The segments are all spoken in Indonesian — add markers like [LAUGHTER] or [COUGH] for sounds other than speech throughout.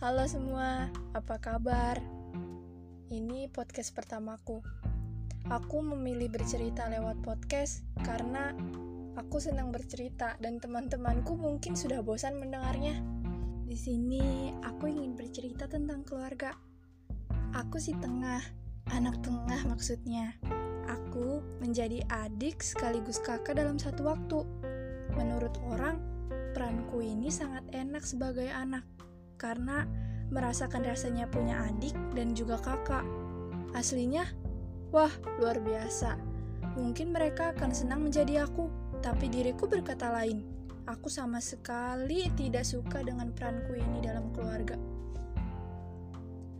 Halo semua, apa kabar? Ini podcast pertamaku. Aku memilih bercerita lewat podcast karena aku senang bercerita dan teman-temanku mungkin sudah bosan mendengarnya. Di sini aku ingin bercerita tentang keluarga. Aku si tengah, anak tengah maksudnya. Aku menjadi adik sekaligus kakak dalam satu waktu. Menurut orang, peranku ini sangat enak sebagai anak karena merasakan rasanya punya adik dan juga kakak. Aslinya, wah luar biasa. Mungkin mereka akan senang menjadi aku, tapi diriku berkata lain. Aku sama sekali tidak suka dengan peranku ini dalam keluarga.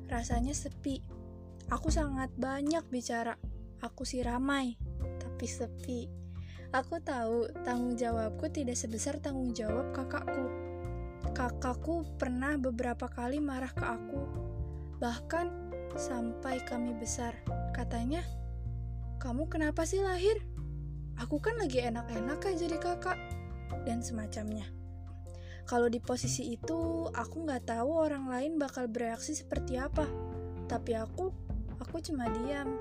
Rasanya sepi. Aku sangat banyak bicara. Aku si ramai, tapi sepi. Aku tahu tanggung jawabku tidak sebesar tanggung jawab kakakku. Kakakku pernah beberapa kali marah ke aku, bahkan sampai kami besar. Katanya, "Kamu kenapa sih lahir? Aku kan lagi enak-enak kan jadi kakak." Dan semacamnya. Kalau di posisi itu, aku nggak tahu orang lain bakal bereaksi seperti apa. Tapi aku, aku cuma diam.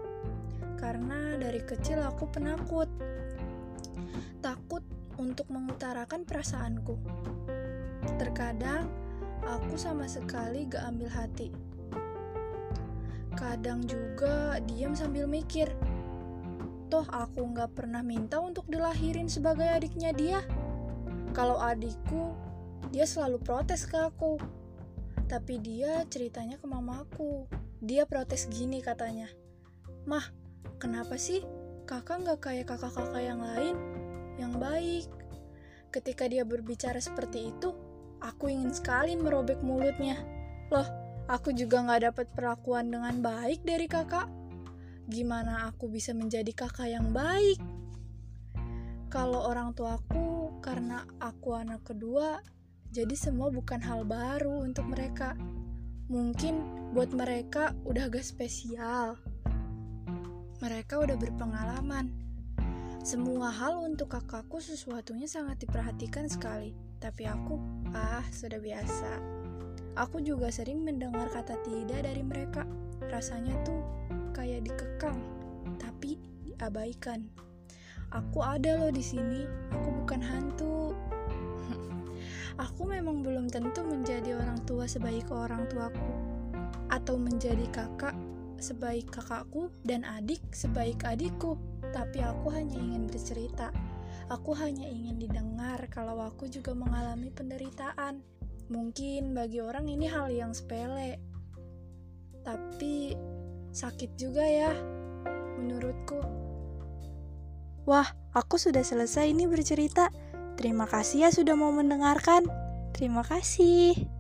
Karena dari kecil aku penakut takut untuk mengutarakan perasaanku. Terkadang aku sama sekali gak ambil hati. Kadang juga diam sambil mikir. Toh aku gak pernah minta untuk dilahirin sebagai adiknya dia. Kalau adikku, dia selalu protes ke aku. Tapi dia ceritanya ke mamaku. Dia protes gini katanya. Mah, kenapa sih kakak gak kayak kakak-kakak yang lain? yang baik. Ketika dia berbicara seperti itu, aku ingin sekali merobek mulutnya. Loh, aku juga gak dapat perlakuan dengan baik dari kakak. Gimana aku bisa menjadi kakak yang baik? Kalau orang tuaku, karena aku anak kedua, jadi semua bukan hal baru untuk mereka. Mungkin buat mereka udah gak spesial. Mereka udah berpengalaman semua hal untuk kakakku sesuatunya sangat diperhatikan sekali, tapi aku, ah, sudah biasa. Aku juga sering mendengar kata tidak dari mereka. Rasanya tuh kayak dikekang, tapi diabaikan. Aku ada loh di sini, aku bukan hantu. [LAUGHS] aku memang belum tentu menjadi orang tua sebaik orang tuaku, atau menjadi kakak sebaik kakakku dan adik sebaik adikku tapi aku hanya ingin bercerita. Aku hanya ingin didengar kalau aku juga mengalami penderitaan. Mungkin bagi orang ini hal yang sepele, tapi sakit juga ya, menurutku. Wah, aku sudah selesai ini bercerita. Terima kasih ya sudah mau mendengarkan. Terima kasih.